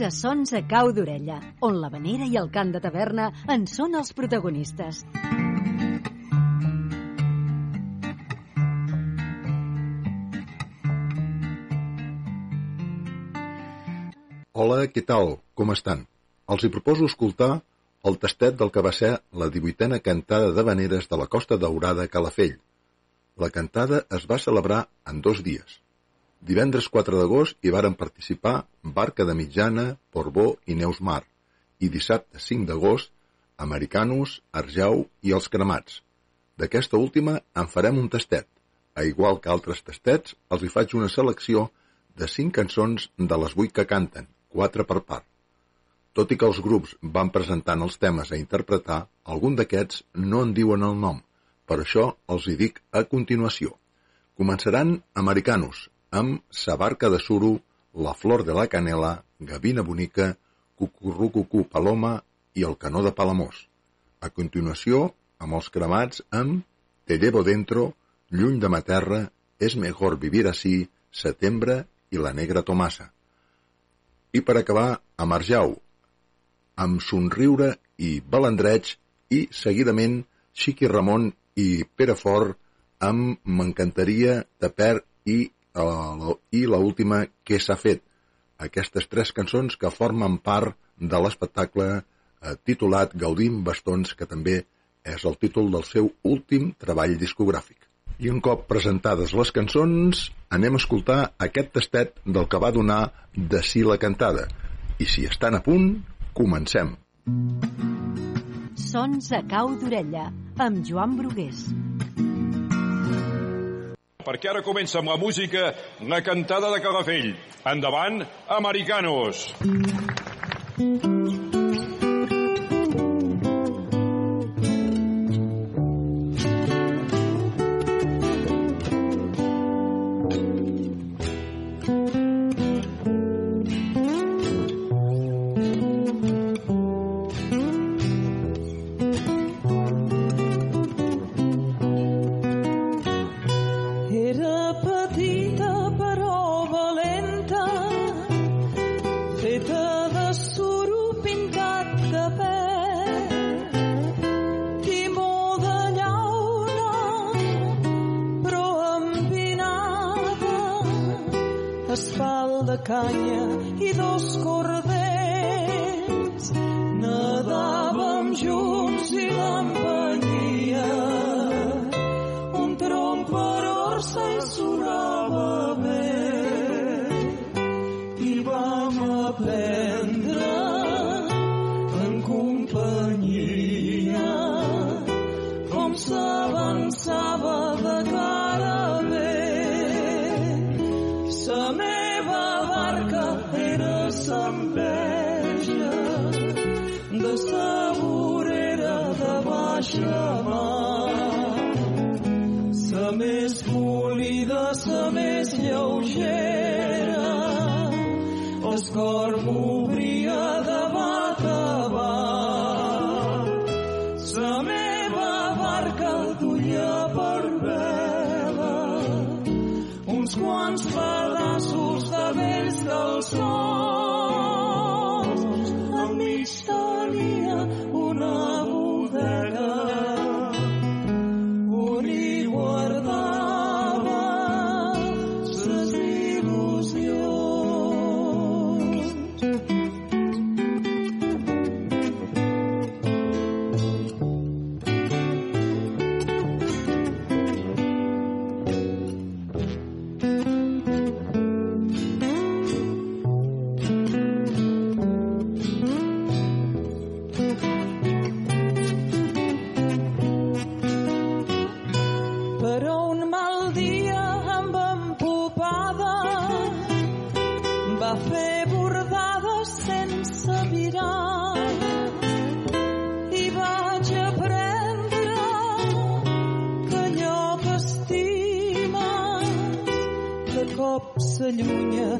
A Sons a Cau d'Orella, on la vanera i el cant de taverna en són els protagonistes. Hola, què tal? Com estan? Els hi proposo escoltar el tastet del que va ser la 18a cantada de veneres de la Costa Daurada a Calafell. La cantada es va celebrar en dos dies. Divendres 4 d'agost hi varen participar Barca de Mitjana, Porbó i Neus Mar, i dissabte 5 d'agost Americanos, Arjau i Els Cremats. D'aquesta última en farem un tastet. A igual que altres tastets, els hi faig una selecció de 5 cançons de les 8 que canten, 4 per part. Tot i que els grups van presentant els temes a interpretar, algun d'aquests no en diuen el nom, per això els hi dic a continuació. Començaran Americanos, amb Sa barca de suro, La flor de la canela, Gavina bonica, Cucurrucucú paloma i El canó de Palamós. A continuació, amb els cremats amb Te llevo dentro, Lluny de ma terra, És mejor vivir así, Setembre i La negra Tomasa. I per acabar, a Marjau, amb somriure i balandreig i, seguidament, Xiqui Ramon i Pere Fort amb M'encantaria de Per i, i la última que s'ha fet. Aquestes tres cançons que formen part de l'espectacle eh, titulat Gaudim Bastons, que també és el títol del seu últim treball discogràfic. I un cop presentades les cançons, anem a escoltar aquest tastet del que va donar de si la cantada. I si estan a punt, comencem. Sons a Cau d'Orella, amb Joan Brugués. Perquè ara comença amb la música la cantada de Calafell. Endavant, Americanos. Era polida, sa més lleugera, el cor cop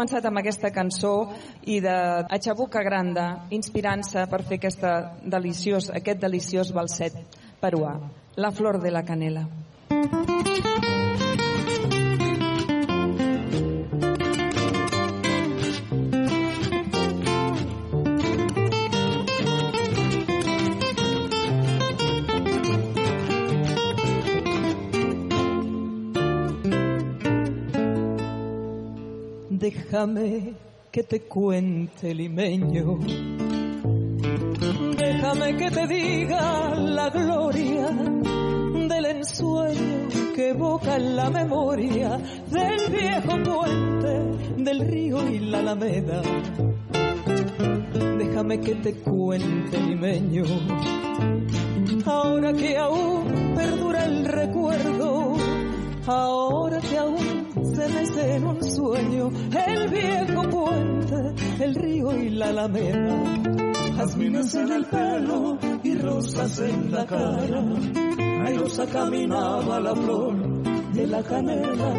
començat amb aquesta cançó i de Achabuca Granda, inspirant-se per fer aquesta deliciós, aquest deliciós balset peruà, La flor de la canela. Déjame que te cuente limeño. Déjame que te diga la gloria del ensueño que evoca en la memoria del viejo puente, del río y la alameda. Déjame que te cuente limeño. Ahora que aún perdura el recuerdo, ahora que aún en un sueño el viejo puente, el río y la alameda. Jazmines en el pelo y rosas en la cara. Airosa caminaba la flor de la canela,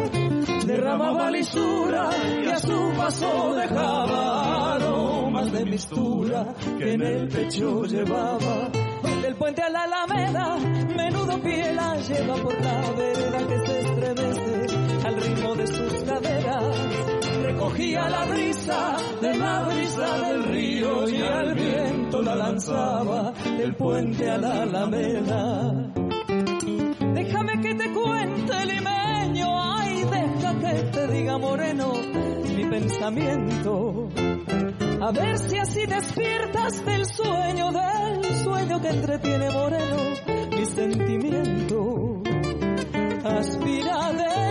derramaba lisura y a su paso dejaba aromas de mistura que en el pecho llevaba. Del puente a la alameda, menudo pie la lleva por la vereda que se estremece ritmo de sus caderas. Recogía la brisa de la brisa del río y al viento la lanzaba del puente a la alameda. Déjame que te cuente limeño, ay, deja que te diga moreno mi pensamiento. A ver si así despiertas del sueño, del sueño que entretiene moreno mi sentimiento. Aspira de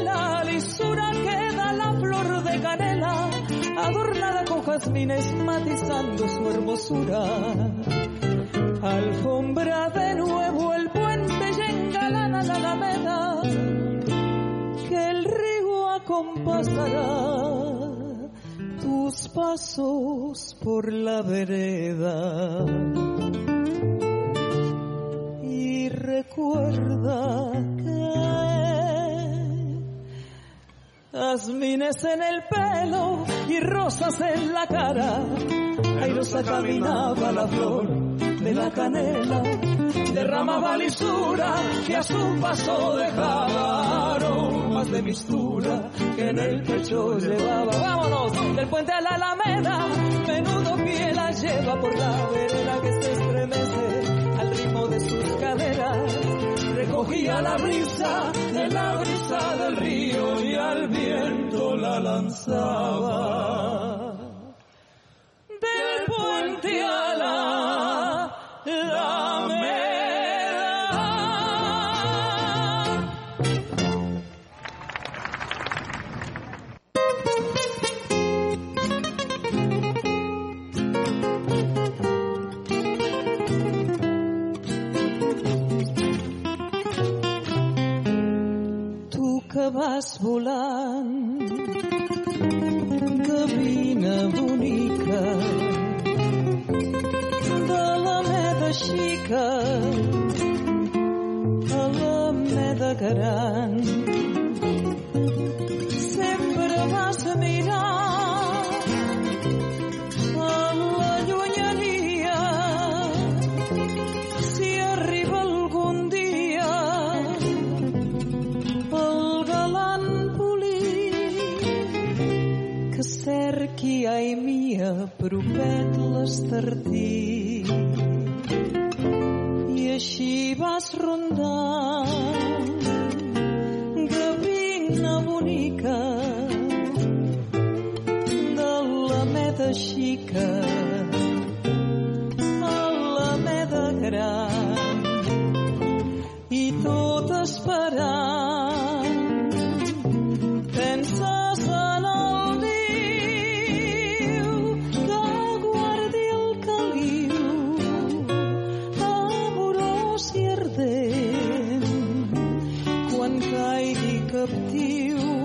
la lisura que da la flor de canela, adornada con jazmines matizando su hermosura. Alfombra de nuevo el puente y engalana la alameda, que el río acompasará tus pasos por la vereda. Y recuerda que jazmines en el pelo y rosas en la cara. Airosa caminaba la flor de la canela, derramaba lisura que a su paso dejaba aromas de mistura que en el pecho llevaba. Vámonos, del puente a la alameda, menudo pie la lleva por la vereda Recogía la brisa de la brisa del río y al viento la lanzaba. Del puente a la vas volant, postertà. Quan caigui captiu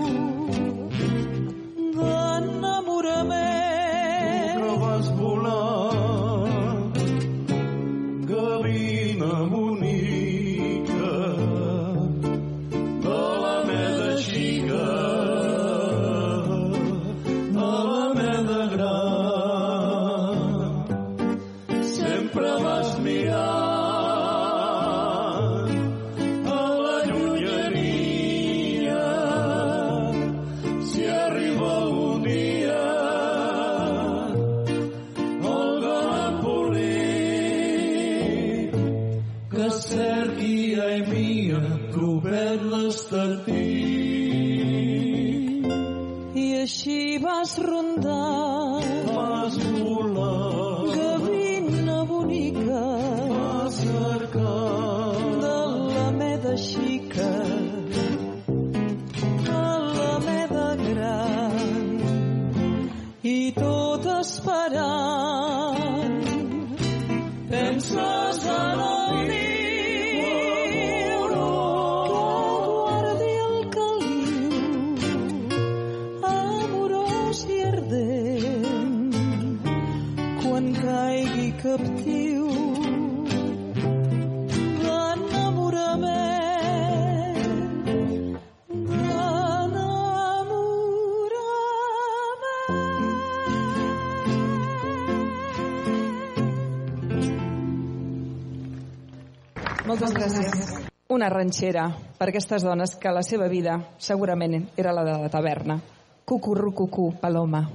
Una ranxera per aquestes dones que la seva vida segurament era la de la taverna. Cucurru, cucú, paloma.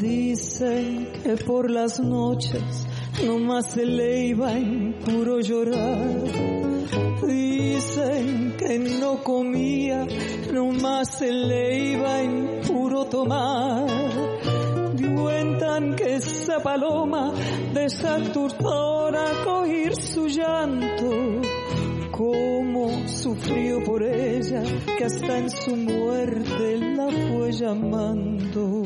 Dicen que por las noches nomás se le iba en puro llorar. Dicen que no comía, nomás se le iba en puro tomar. Cuentan que esa paloma desaturtora oír su llanto. Cómo sufrió por ella, que hasta en su muerte la fue llamando.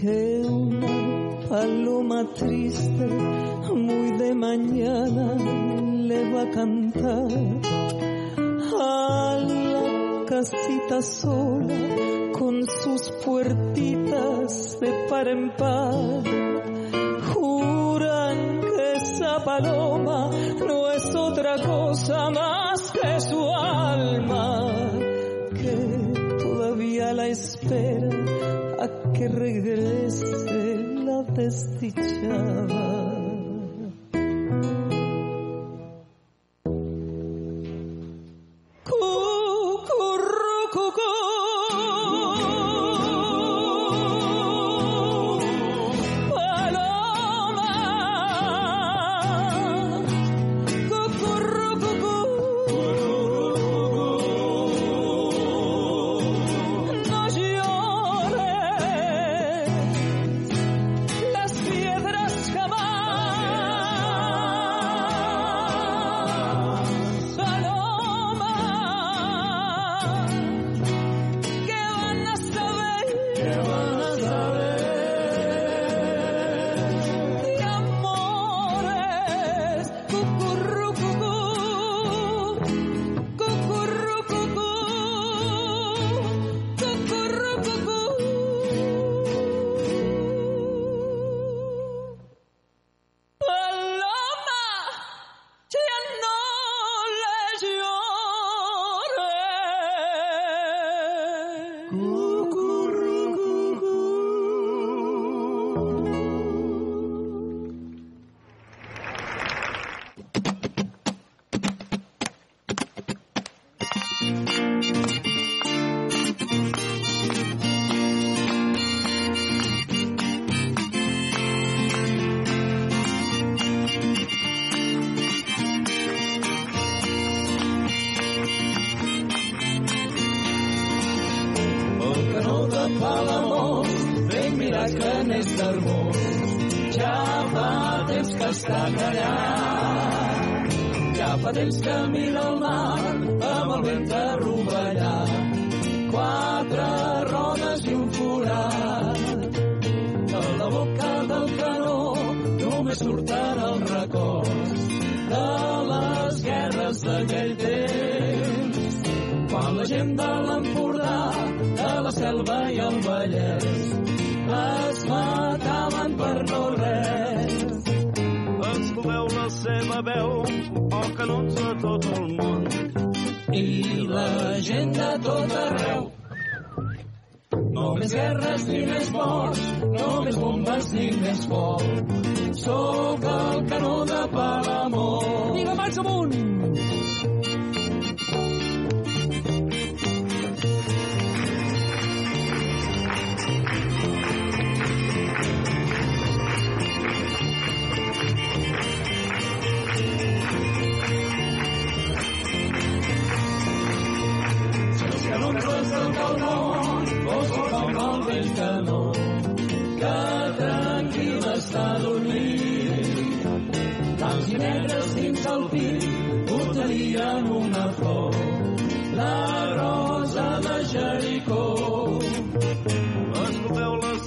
Que una paloma triste muy de mañana le va a cantar a la casita sola con sus puertitas de par en par. Juran que esa paloma no es otra cosa más que su alma, que todavía la espera que regrese la desdichada.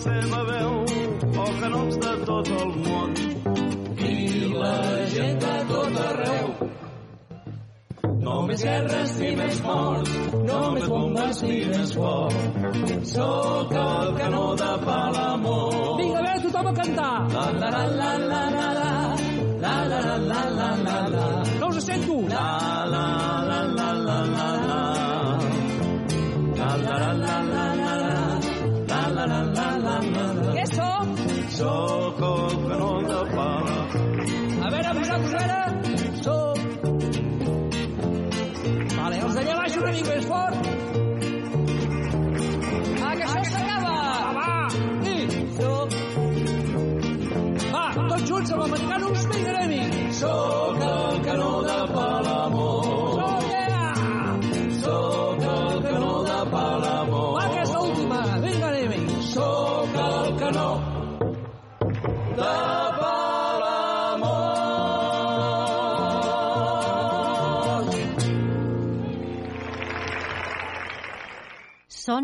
Seva veu, o canons de tot el món. I la gent de tot arreu. No més guerres ni més morts, no més bombes ni més foc. Sóc el canó de Palamós. Vinga, a veure, tothom a cantar! La la la la la la la la la la la la la la No us sento! la la la la sempre és més fort.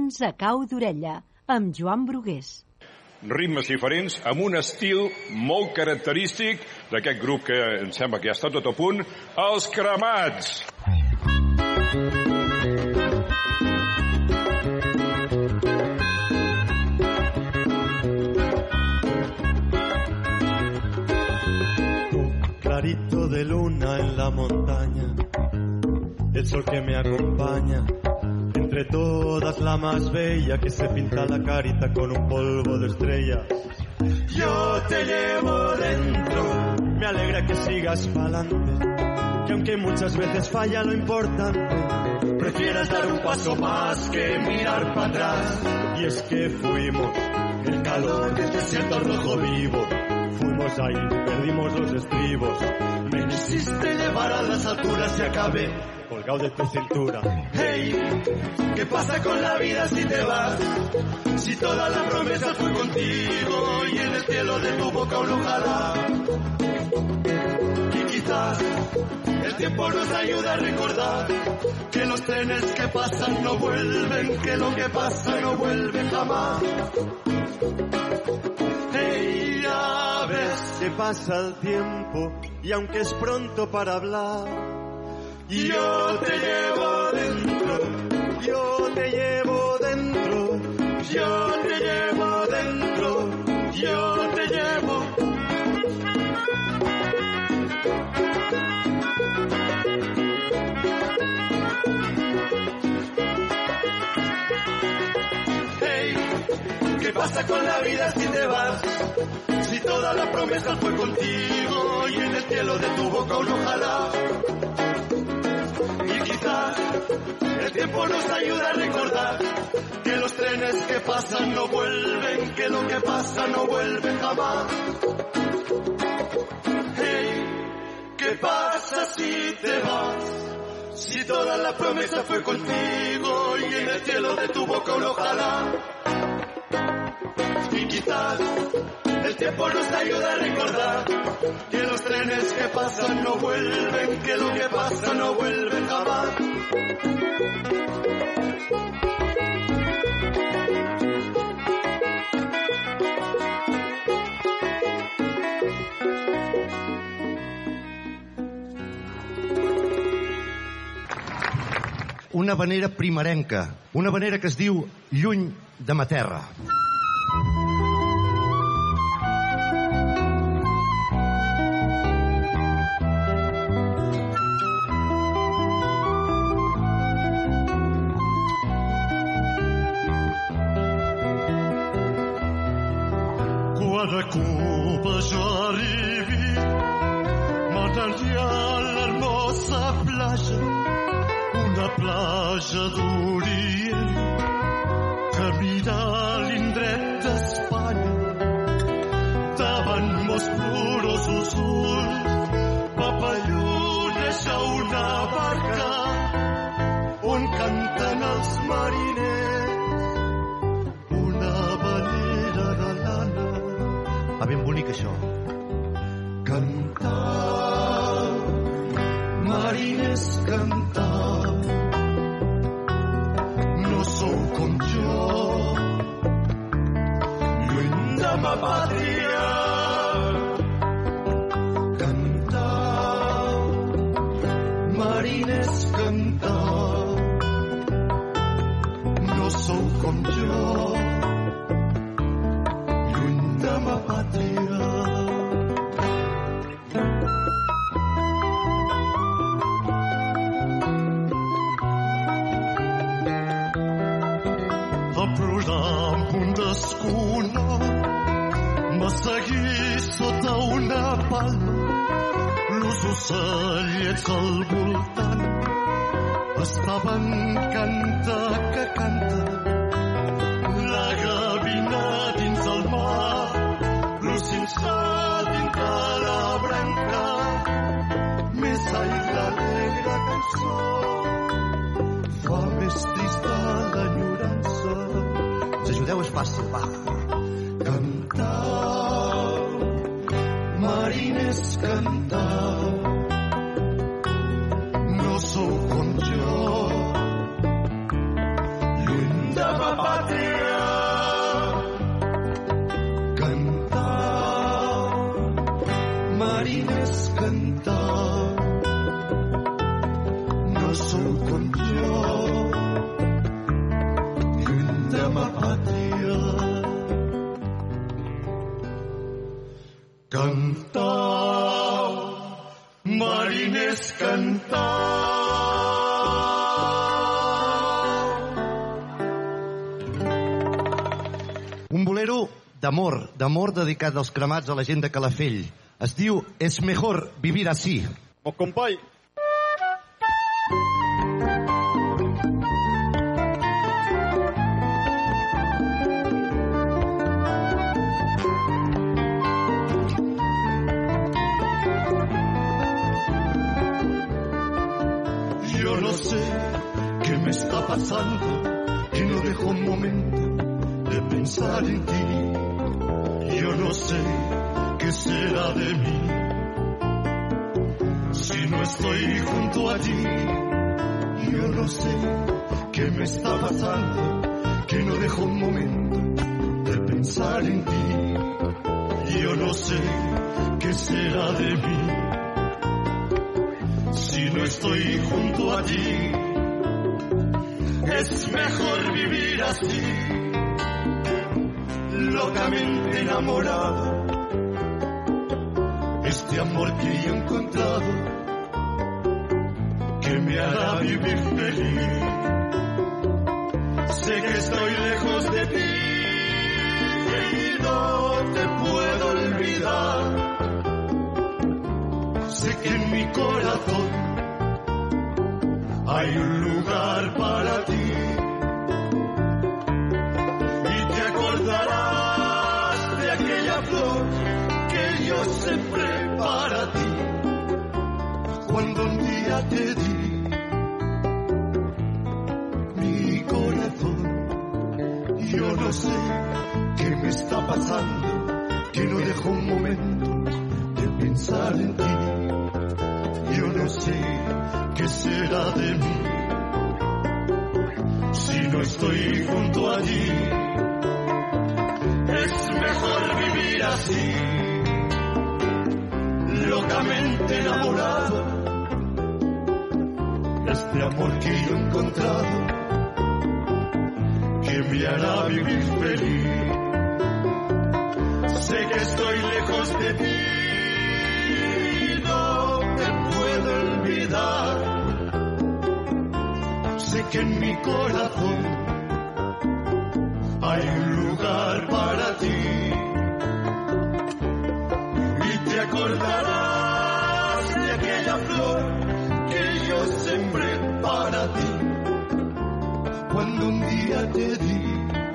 Sons a cau d'orella, amb Joan Brugués. ritmes diferents, amb un estil molt característic d'aquest grup que em sembla que ja està tot a punt, els Cremats. clarito de luna en la montaña, el sol que me acompaña, entre todas la más bella que se pinta la carita con un polvo de estrellas. Yo te llevo dentro, me alegra que sigas pa'lante, que aunque muchas veces falla lo importante, prefieras dar un paso más que mirar para atrás. Y es que fuimos el calor del desierto rojo vivo, fuimos ahí, perdimos los estribos. Me quisiste llevar a las alturas y acabé colgado de tu cintura. Hey, ¿qué pasa con la vida si te vas? Si toda la promesa fue contigo y en el cielo de tu boca un ojalá. Y quizás el tiempo nos ayuda a recordar que los trenes que pasan no vuelven, que lo que pasa no vuelve jamás. Hey, que pasa el tiempo y aunque es pronto para hablar, yo te llevo dentro, yo te llevo dentro, yo te llevo dentro, yo te llevo. ¿Qué pasa con la vida si te vas? Si toda la promesa fue contigo y en el cielo de tu boca un ojalá. Y quizás el tiempo nos ayuda a recordar que los trenes que pasan no vuelven, que lo que pasa no vuelve jamás. Hey, ¿qué pasa si te vas? Si toda la promesa fue contigo y en el cielo de tu boca un ojalá. Y quizás tiempo nos ayuda a recordar que los trenes que pasan no vuelven, que lo que pasa no vuelve jamás. una vanera primerenca, una vanera que es diu Lluny de ma terra. Canta que canta. La gavina dins el mar, l'ocinçà dintre la branca, més aire l'alegre cançó fa més trista l'enyorança. Si ajudeu és fàcil, va. Mariners, cantar. Un bolero d'amor, d'amor dedicat als cremats a la gent de Calafell. Es diu Es mejor vivir así. Oh, company, Yo pasando, que no dejo un momento de pensar en ti. Yo no sé qué será de mí si no estoy junto a ti. Yo no sé qué me está pasando, que no dejo un momento de pensar en ti. Yo no sé qué será de mí si no estoy junto a ti es mejor vivir así, locamente enamorado. Este amor que he encontrado, que me hará vivir feliz. Sé que estoy lejos de ti y no te puedo olvidar. Sé que en mi corazón hay un lugar para ti. Sembré para ti. Cuando un día te di mi corazón, yo no sé qué me está pasando, que no dejo un momento de pensar en ti. Yo no sé qué será de mí si no estoy junto a ti. Es mejor vivir así, locamente enamorado. Este amor que yo he encontrado, que me hará vivir feliz. Sé que estoy lejos de ti, no te puedo olvidar. Sé que en mi corazón hay un lugar para ti. Un día te di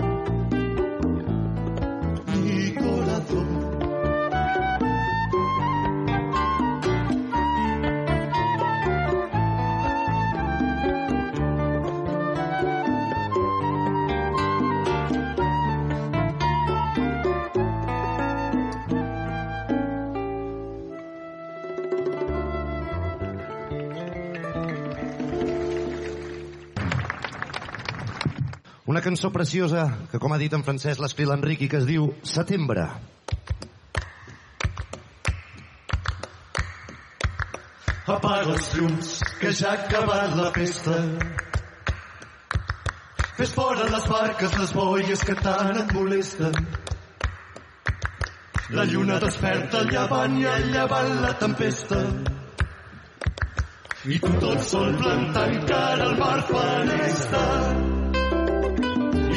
Cançó preciosa que, com ha dit en francès, l'escrit l'Enric i que es diu Setembre. Apaga els llums, que ja ha acabat la festa. Fes fora les barques, les boies que tant et molesten. La lluna desperta llevant i llevant la tempesta. I tu tot sol plantant cara al mar fanesta.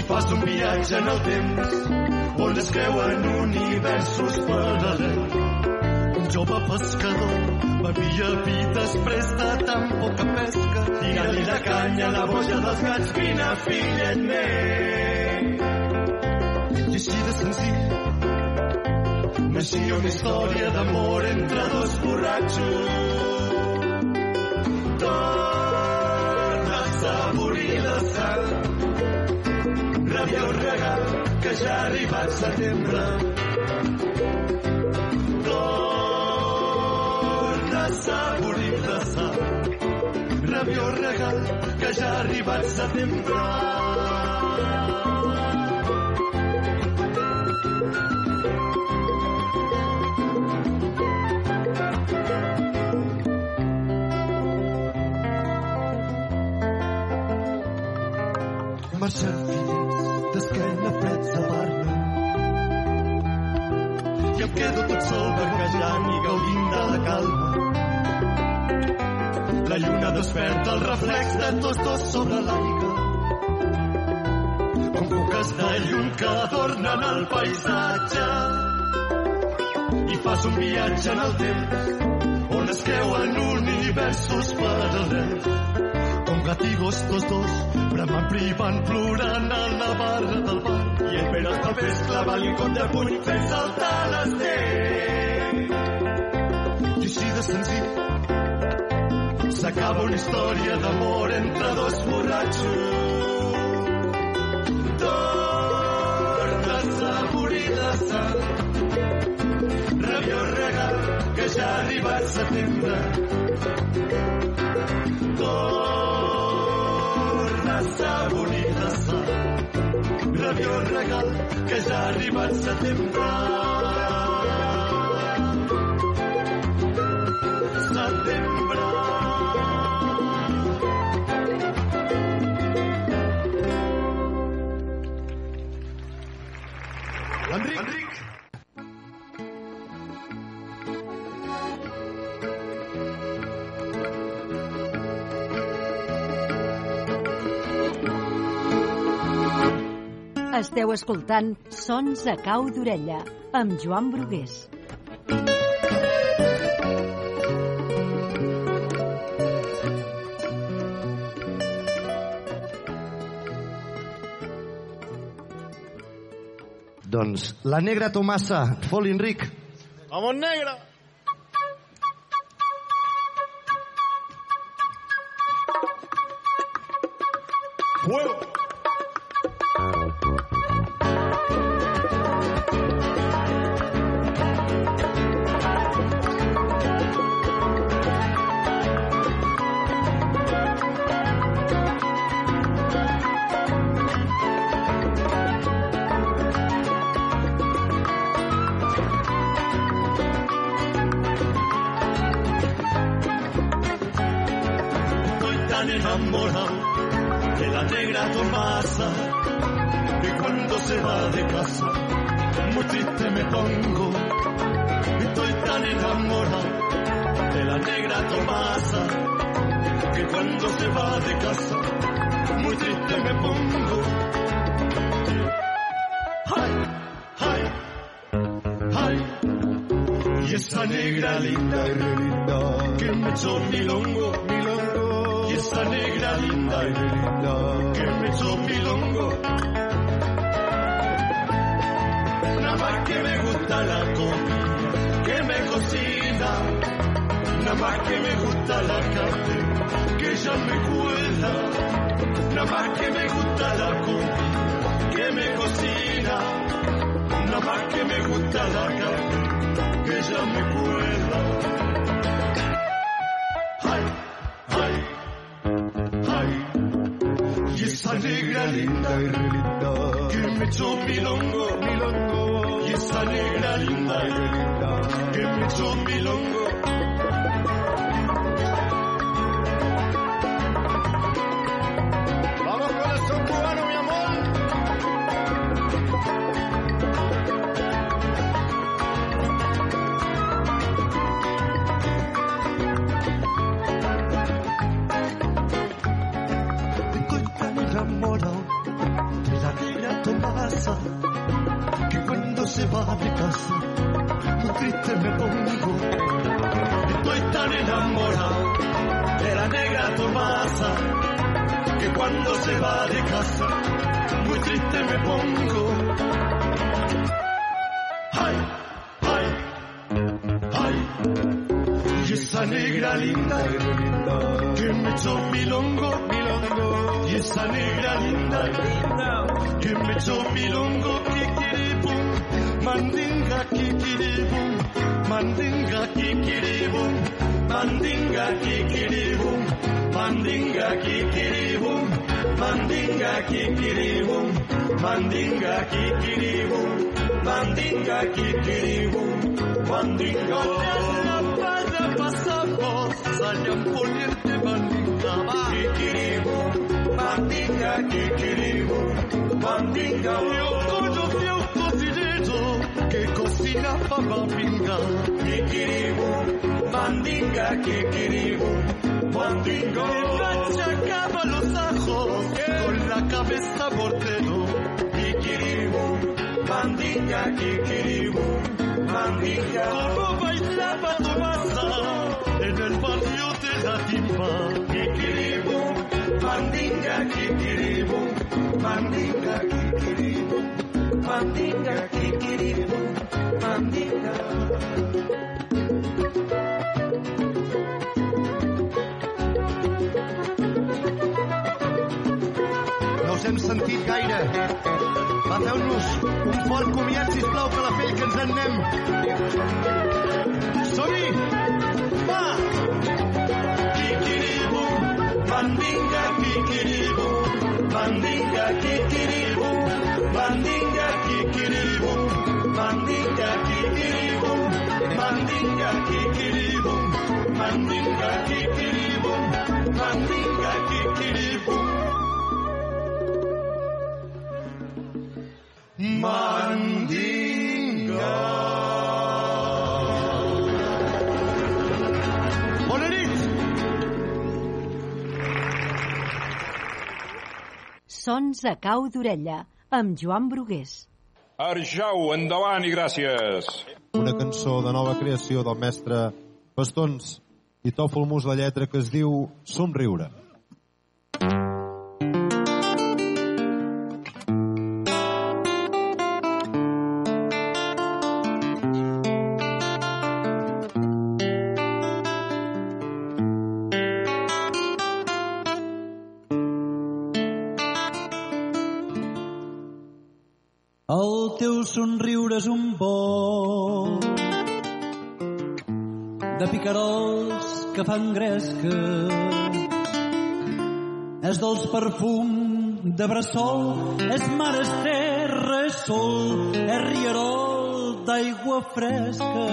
Fas un viatge en el temps on es creuen universos paral·lels. Un jove pescador bevia vi després de tan poca pesca. Tira-li la canya a la boja dels gats, vine fillet meu. I així de senzill naixia una història d'amor entre dos borratxos. Torna a assaborir la sal, rabió regal, que ja ha arribat setembre. Torna a assaborir la sal, rabió regal, que ja ha arribat setembre. fills d'esquena freds a Barna. I em quedo tot sol barquejant i gaudint de la calma. La lluna desperta el reflex de tots dos sobre l'aigua. Com cuques de llum que adornen el paisatge. I fas un viatge en el temps on es creuen universos paral·lels gatigos tots dos, bramant privant, plorant a la barra del bar. I el Pere els papers clavant-li un contrapunt fent saltar les dents. I així de senzill s'acaba una història d'amor entre dos borratxos. Torna a assaborir la sal, rabiós regal, que ja ha arribat setembre. Torna a assaborir la sal, rabiós regal, que ja ha arribat. Setembre. Esteu escoltant Sons a cau d'orella amb Joan Brugués. Doncs la negra Tomassa, Folinric. Vamos negra! Mandinga, kikiribum. Mandinga, kikiribum. Mandinga. Para pasamos, salían poniente mandinga, kikiribum. Mandinga, kikiribum. Mandinga. Yo conocí a un cocinero que cocina para pinga. Kikiribum. Mandinga, kikiribum. Mandinga. Me achacaba los ajos con la cabeza mortero. mandinga kikiribu, bandija. Como bailaba tu masa en el barrio de la timba. Kikiribu, mandinga kikiribu, mandinga kikiribu, mandinga kikiribu, mandinga No hem sentit gaire. Va, feu-nos un fort comiat, sisplau, que la pell que ens en anem. Som-hi! Va! Kikiribum, mandinga, kikiribum, mandinga, kikiribum, mandinga, kikiribum, mandinga, kikiribum, mandinga, kikiribum, mandinga, kikiribum, mandinga, kikiribum. Mandinga. Bona nit! Sons a cau d'orella, amb Joan Brugués. Arjau, endavant i gràcies. Una cançó de nova creació del mestre Bastons i Tòfol Mus la lletra que es diu Somriure. El fan gresca. És dolç perfum de bressol, és mar, és terra, és sol, és rierol d'aigua fresca.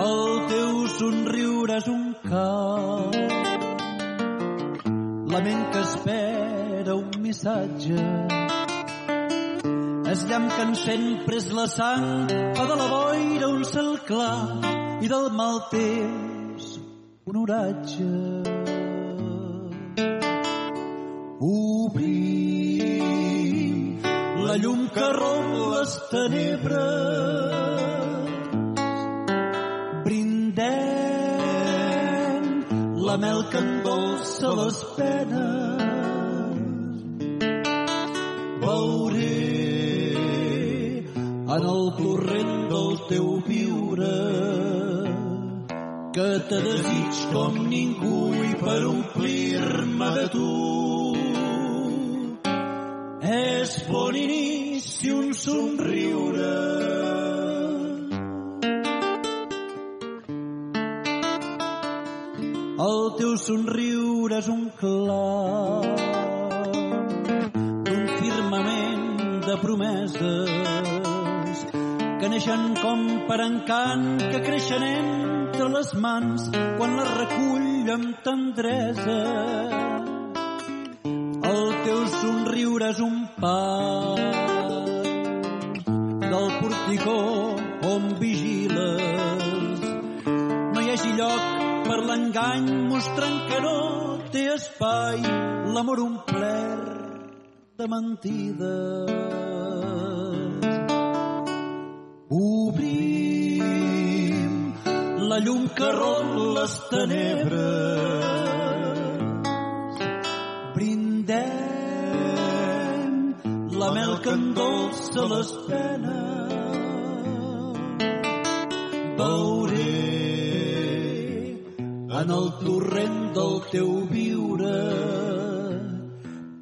El teu somriure és un cau, la ment que espera un missatge. És llamp que encén pres la sang, fa de la boira un cel clar i del mal temps un oratge. Obrim la llum que romp les tenebres. Brindem la mel que endolça les penes. Veuré en el torrent del teu viure que te desig com ningú i per omplir-me de tu. És bon inici un somriure. El teu somriure és un clar d'un firmament de promeses que neixen com per encant, que creixen entre les mans quan les recull amb tendresa. El teu somriure és un pas del porticó on vigiles. No hi hagi lloc per l'engany mostrant que no té espai l'amor omplert de mentides. Llum que romp les tenebres. Brindem la mel que endolça les penes. Veuré en el torrent del teu viure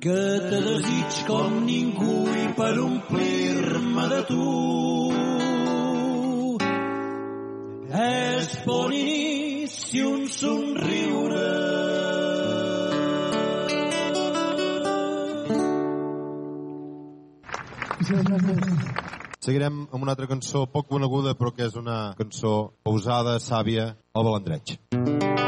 que te desig com ningú i per omplir-me de tu Seguirem amb una altra cançó poc coneguda però que és una cançó pausada, sàvia, el balandreig. Com un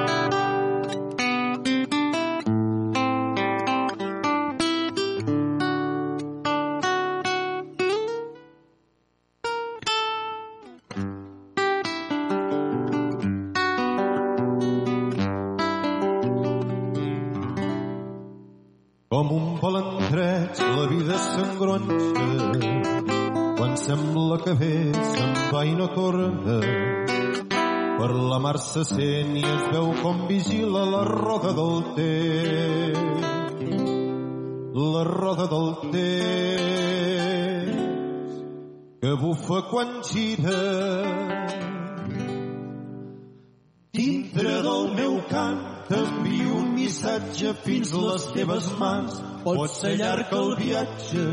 se sent i es veu com vigila la roda del temps. La roda del temps que bufa quan gira. Dintre del meu cant t'envio un missatge fins les teves mans. Pot ser llarg el viatge.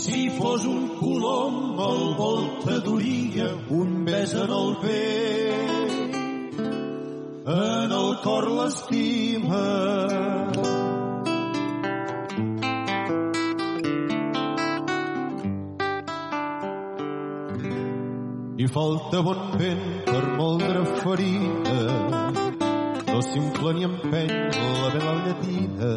Si fos un colom el vol t'adoria un bes en el vent en el cor l'estima. I falta bon vent per moldre ferida no s'infla ni empeny la vela llatina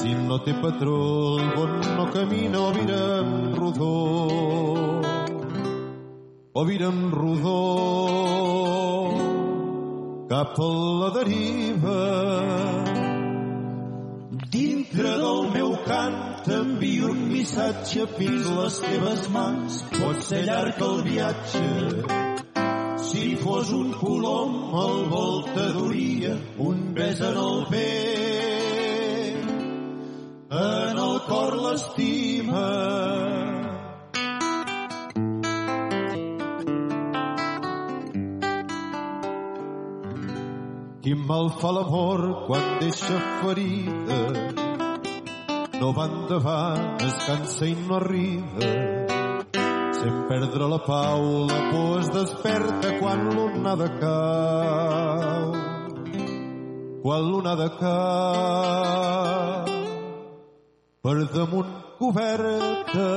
si no té patró el bon no camina o vira en rodó. O vira en rodó cap a la deriva. Dintre del meu cant t'envio un missatge fins les teves mans pot ser llarg el viatge. Si fos un colom el vol t'adoria un bes en el vent. En el cor l'estima Quin mal fa l'amor quan deixa ferida no va endavant, es cansa i no arriba. Sent perdre la pau, la por es desperta quan l'onada cau. Quan l'onada cau per damunt coberta.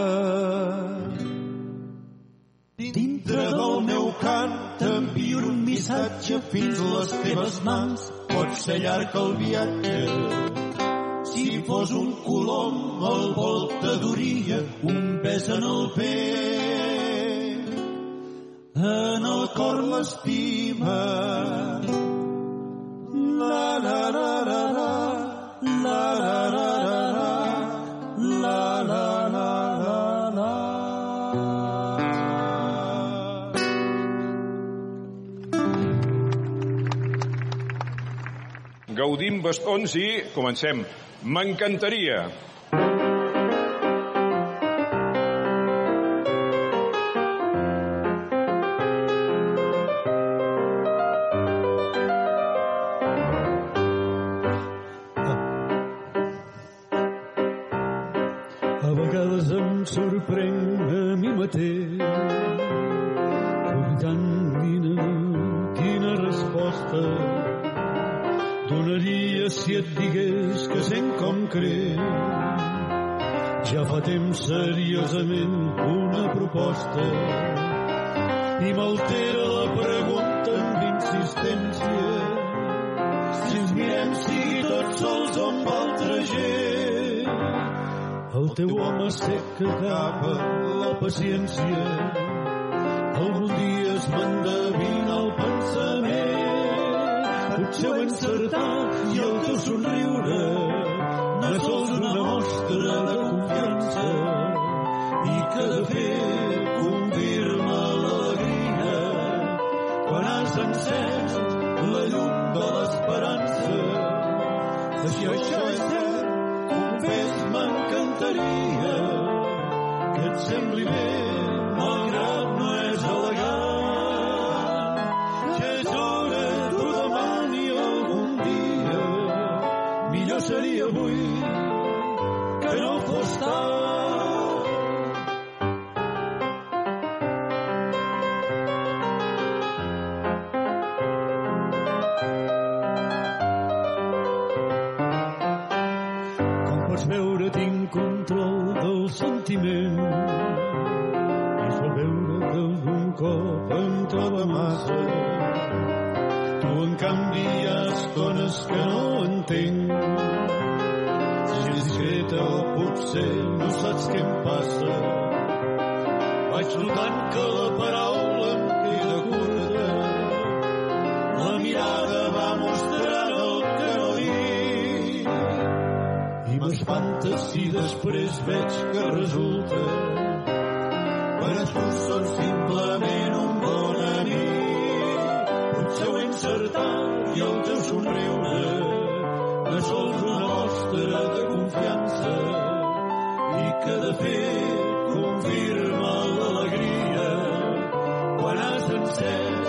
Dintre del meu cant t'envio un missatge fins les teves mans. Pot ser llarg el viatge. Si fos un colom el vol t'adoria un pes en el pet. En el cor l'estima. La la la la Gaudim bastons i comencem. M'encantaria. Ja fa temps seriosament una proposta i m'altera la pregunta amb insistència si ens mirem sigui tots sols o amb altra gent el teu home sec que acaba la paciència. Algun dia es m'endevina el pensament. Potser ho he encertat i el teu somriure no és sols una mostra de confiança i que de fet confirma l'alegria quan has encès la llum estones que no entenc. Si és discreta potser no saps què em passa. Vaig notant que la paraula em queda curta. La mirada va mostrant el que no dic i m'espanta si després veig que resulta per tu són simplement un bon amic potser ho he encertat somriure és sols una mostra de confiança i que de fet confirma l'alegria quan has encès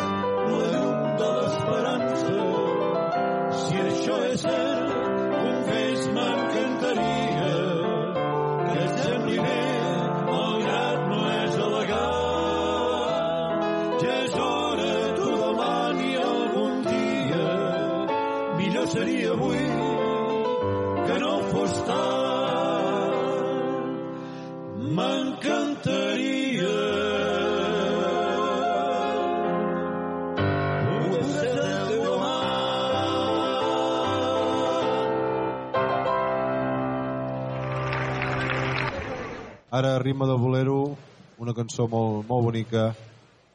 Ara, ritme de bolero, una cançó molt, molt bonica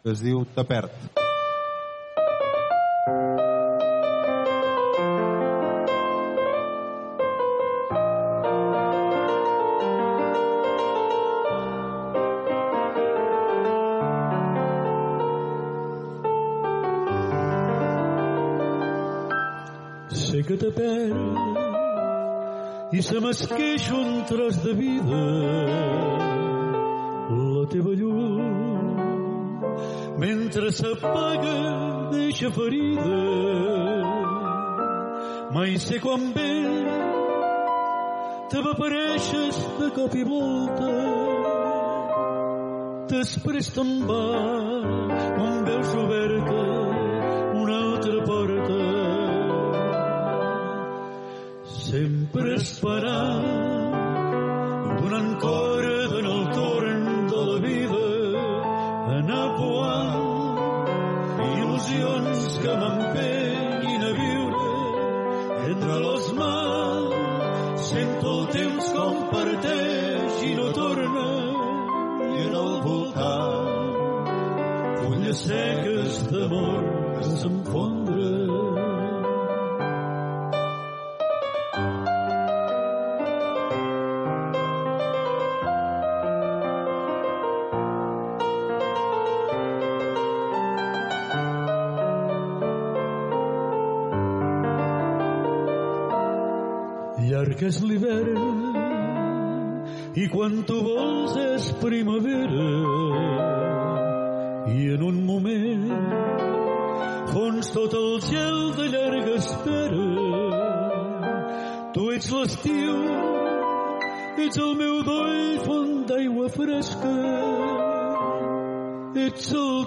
que es diu Te perd. Sé que te perd i se m'esqueix un tros de vida mentre s'apaga deixa ferida mai sé quan ve t'evaporeixes de cop i volta. Després te'n vas quan veus oberta una altra porta. Sempre esperant, seques d'amor que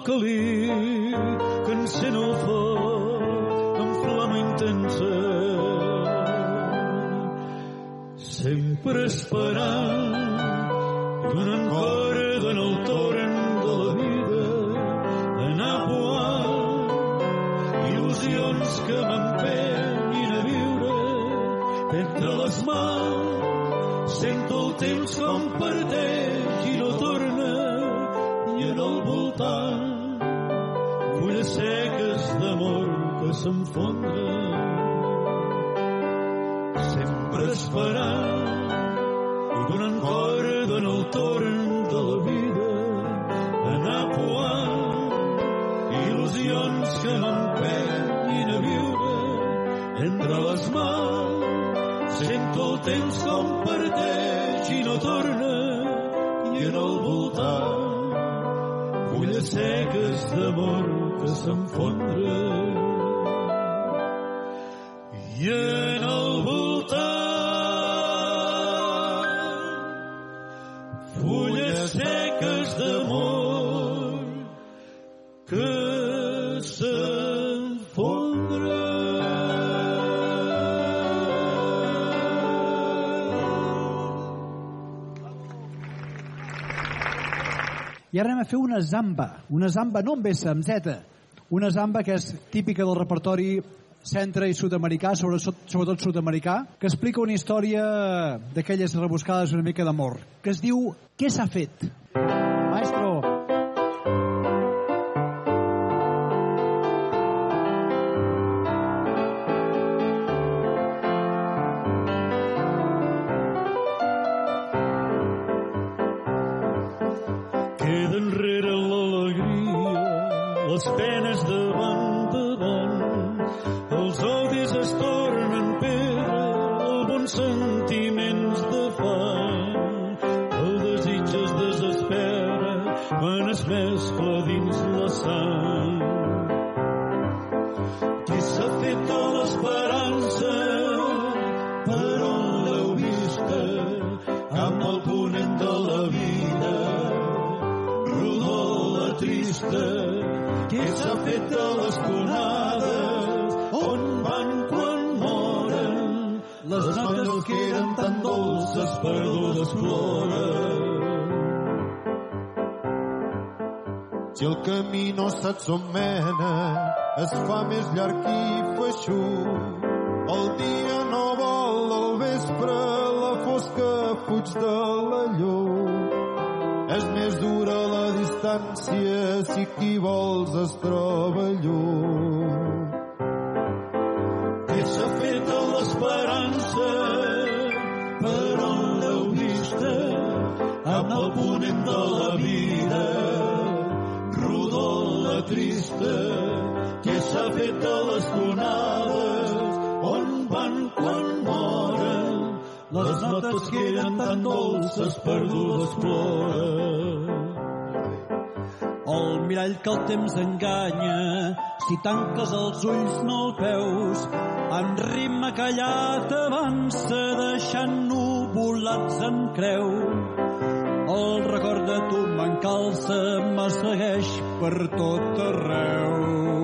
ets el calí que encén el foc amb flama intensa. Sempre esperant donant corda en el torn de la vida anar poant il·lusions que m'empenyin a viure entre les mans. Sento el temps com parteix i no torna i en el voltant fulles seques d'amor que s'enfondren sempre esperant i donant corda en el torn de la vida anar poant il·lusions que m'empenyin a viure entre les mans. Sento el temps com parteix i no torna i en el voltant seques d'amor que s'enfondren i I ara anem a fer una zamba. Una zamba no amb S, amb Z. Una zamba que és típica del repertori centre i sud-americà, sobretot, sobretot sud-americà, que explica una història d'aquelles rebuscades una mica d'amor, que es diu Què s'ha fet? Maestro. S'ha fet de l'esperança, per on l'heu vista, amb el ponent de la vida, rodó la trista, qui s'ha fet de les conades, on van quan moren, les notes que eren tan dolces perdudes ploren. Si el camí no on mena, es fa més llarg i feixut. El dia no vol al vespre, la fosca fuig de la llum. És més dura la distància si qui vols es troba lluny. Què s'ha fet de l'esperança? Per on l'heu vista? Amb el ponent de la vida, rodó la trista. S'ha fet de les donades? On van quan moren? Les notes que eren tan dolces perdudes ploren. El mirall que el temps enganya, si tanques els ulls no el veus, en ritme callat avança deixant-nos volats en creu. El record de tu m'encalça, me segueix per tot arreu.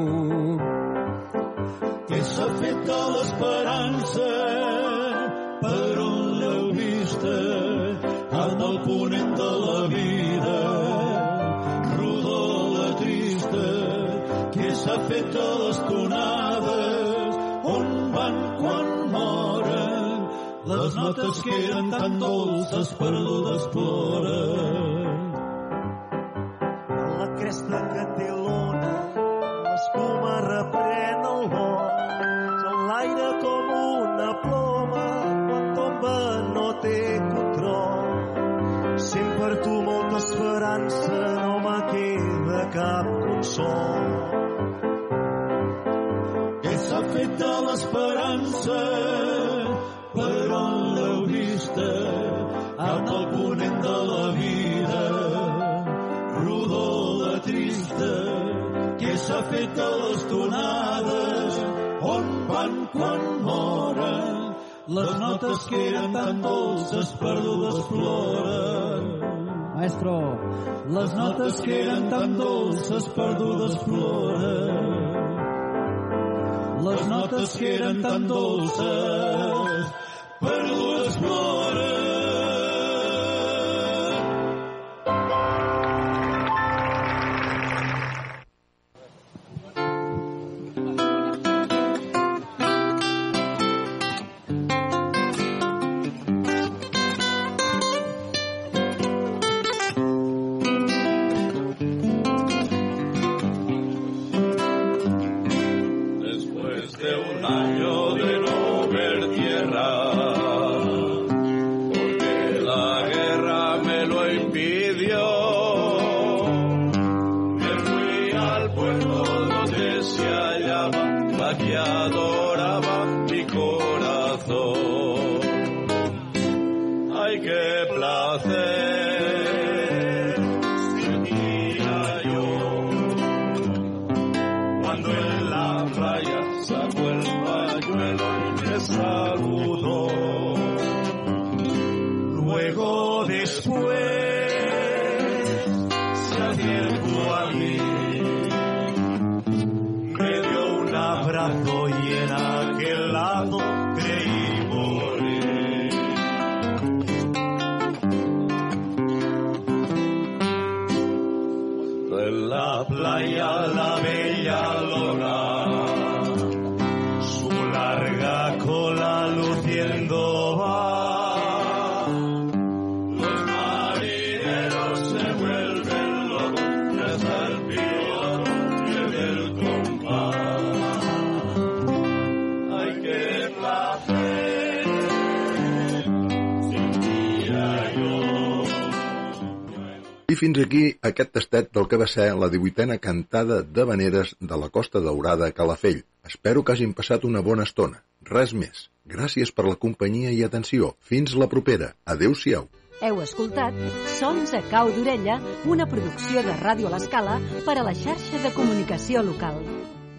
De les tonades? On van quan moren? Les notes que eren tan dolces perdudes ploren. Notes que eren tan dolces perdudes ploren. Maestro. Les notes que eren tan dolces perdudes ploren. Les notes que eren tan dolces perdudes ploren. começar o nosso fins aquí aquest tastet del que va ser la 18a cantada de veneres de la Costa Daurada a Calafell. Espero que hagin passat una bona estona. Res més. Gràcies per la companyia i atenció. Fins la propera. Adéu-siau. Heu escoltat Sons a cau d'orella, una producció de Ràdio a l'Escala per a la xarxa de comunicació local.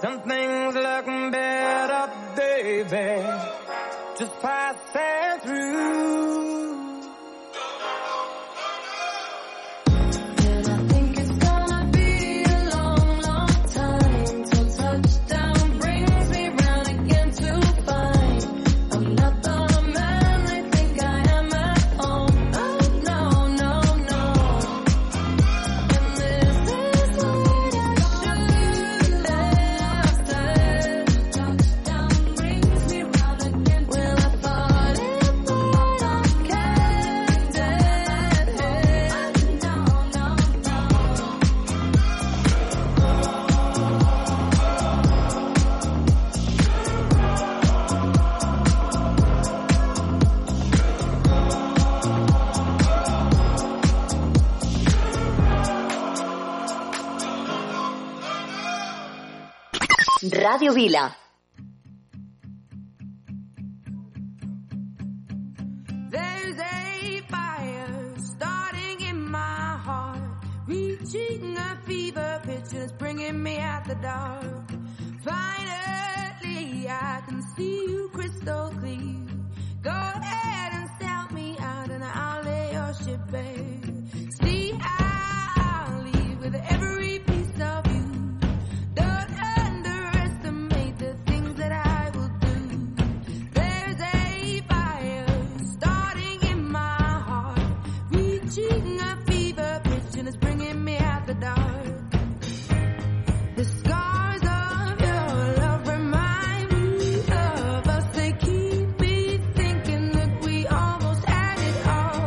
Some things look better, baby, just passing through. Radio Vila.